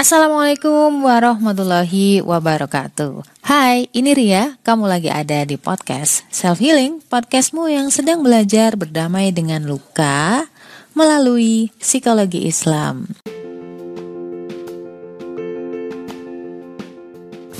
Assalamualaikum warahmatullahi wabarakatuh. Hai, ini Ria, kamu lagi ada di podcast Self Healing Podcastmu yang sedang belajar berdamai dengan luka melalui psikologi Islam.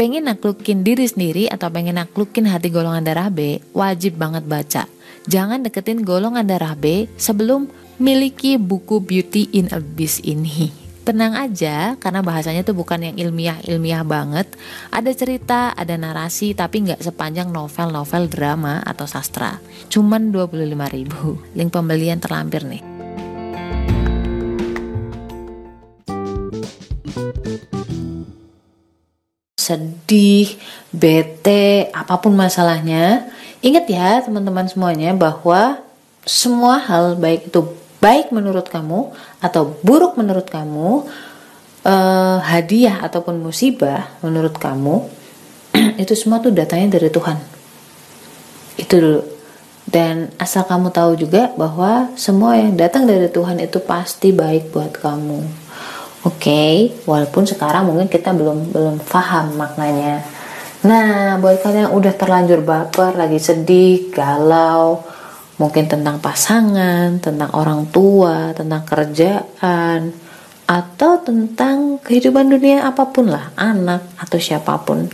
Pengen naklukin diri sendiri atau pengen naklukin hati golongan darah B, wajib banget baca. Jangan deketin golongan darah B sebelum miliki buku Beauty in Abyss ini tenang aja karena bahasanya tuh bukan yang ilmiah-ilmiah banget. Ada cerita, ada narasi tapi nggak sepanjang novel-novel drama atau sastra. Cuman 25 ribu. Link pembelian terlampir nih. Sedih, bete, apa pun masalahnya, ingat ya teman-teman semuanya bahwa semua hal baik itu baik menurut kamu atau buruk menurut kamu, uh, hadiah ataupun musibah menurut kamu, itu semua tuh datanya dari Tuhan. Itu dulu. Dan asal kamu tahu juga bahwa semua yang datang dari Tuhan itu pasti baik buat kamu. Oke, okay? walaupun sekarang mungkin kita belum belum paham maknanya. Nah, buat kalian yang udah terlanjur baper, lagi sedih, galau, mungkin tentang pasangan, tentang orang tua, tentang kerjaan, atau tentang kehidupan dunia apa pun lah, anak atau siapa pun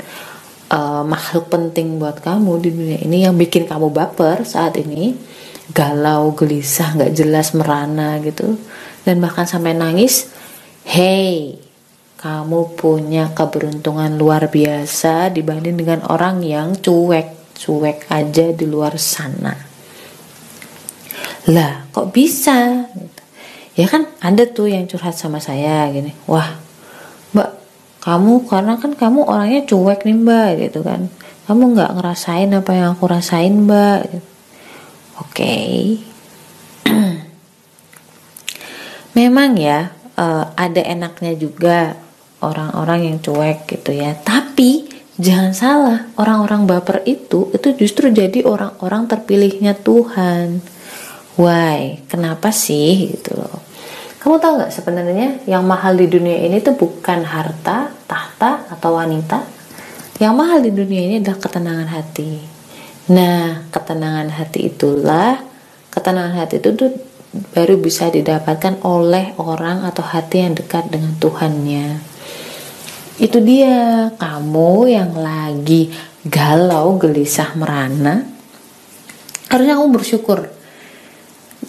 uh, makhluk penting buat kamu di dunia ini yang bikin kamu baper saat ini, galau, gelisah, nggak jelas, merana gitu, dan bahkan sampai nangis. Hey, kamu punya keberuntungan luar biasa dibanding dengan orang yang cuek, cuek aja di luar sana lah kok bisa? Gitu. ya kan ada tuh yang curhat sama saya gini. Wah mbak kamu karena kan kamu orangnya cuek nih mbak gitu kan. Kamu nggak ngerasain apa yang aku rasain mbak gitu. oke. Memang ya uh, ada enaknya juga orang-orang yang cuek gitu ya. Tapi jangan salah orang-orang baper itu itu justru jadi orang-orang terpilihnya Tuhan why? Kenapa sih? Gitu loh. Kamu tahu nggak sebenarnya yang mahal di dunia ini tuh bukan harta tahta atau wanita? Yang mahal di dunia ini adalah ketenangan hati. Nah ketenangan hati itulah ketenangan hati itu tuh baru bisa didapatkan oleh orang atau hati yang dekat dengan Tuhannya. Itu dia kamu yang lagi galau gelisah merana harusnya kamu bersyukur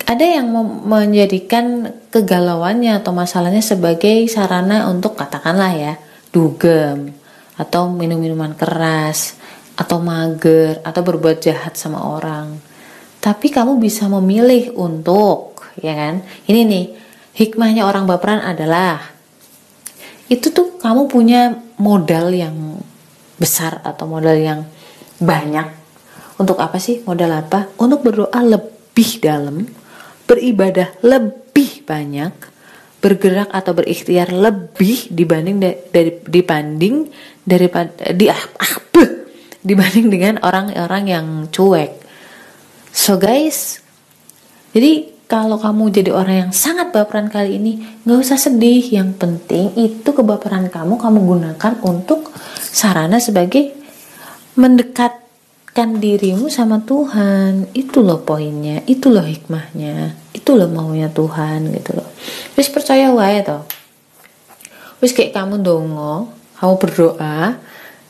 ada yang menjadikan kegalauannya atau masalahnya sebagai sarana untuk katakanlah ya dugem atau minum minuman keras atau mager atau berbuat jahat sama orang. Tapi kamu bisa memilih untuk ya kan? Ini nih hikmahnya orang baperan adalah itu tuh kamu punya modal yang besar atau modal yang banyak. Untuk apa sih? Modal apa? Untuk berdoa lebih dalam beribadah lebih banyak, bergerak atau berikhtiar lebih dibanding dari dibanding daripada di ah, ah dibanding dengan orang-orang yang cuek. So guys, jadi kalau kamu jadi orang yang sangat baperan kali ini, nggak usah sedih. Yang penting itu kebaperan kamu kamu gunakan untuk sarana sebagai mendekat dekatkan dirimu sama Tuhan. Itu loh poinnya. Itu loh hikmahnya. Itu loh maunya Tuhan gitu loh. Wis percaya wae toh. Wis kayak kamu dongo kamu berdoa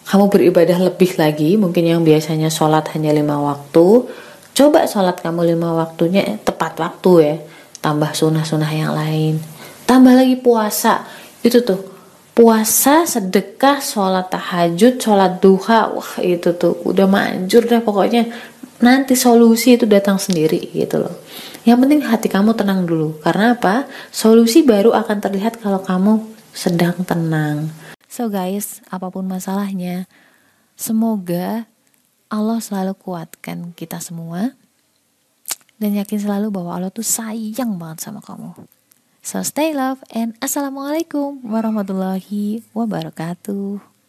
kamu beribadah lebih lagi mungkin yang biasanya sholat hanya lima waktu coba sholat kamu lima waktunya eh, tepat waktu ya. Tambah sunah-sunah yang lain. Tambah lagi puasa. Itu tuh puasa, sedekah, sholat tahajud, sholat duha, wah itu tuh udah manjur deh pokoknya nanti solusi itu datang sendiri gitu loh. Yang penting hati kamu tenang dulu. Karena apa? Solusi baru akan terlihat kalau kamu sedang tenang. So guys, apa pun masalahnya, semoga Allah selalu kuatkan kita semua dan yakin selalu bahwa Allah tuh sayang banget sama kamu. So stay love and assalamualaikum warahmatullahi wabarakatuh.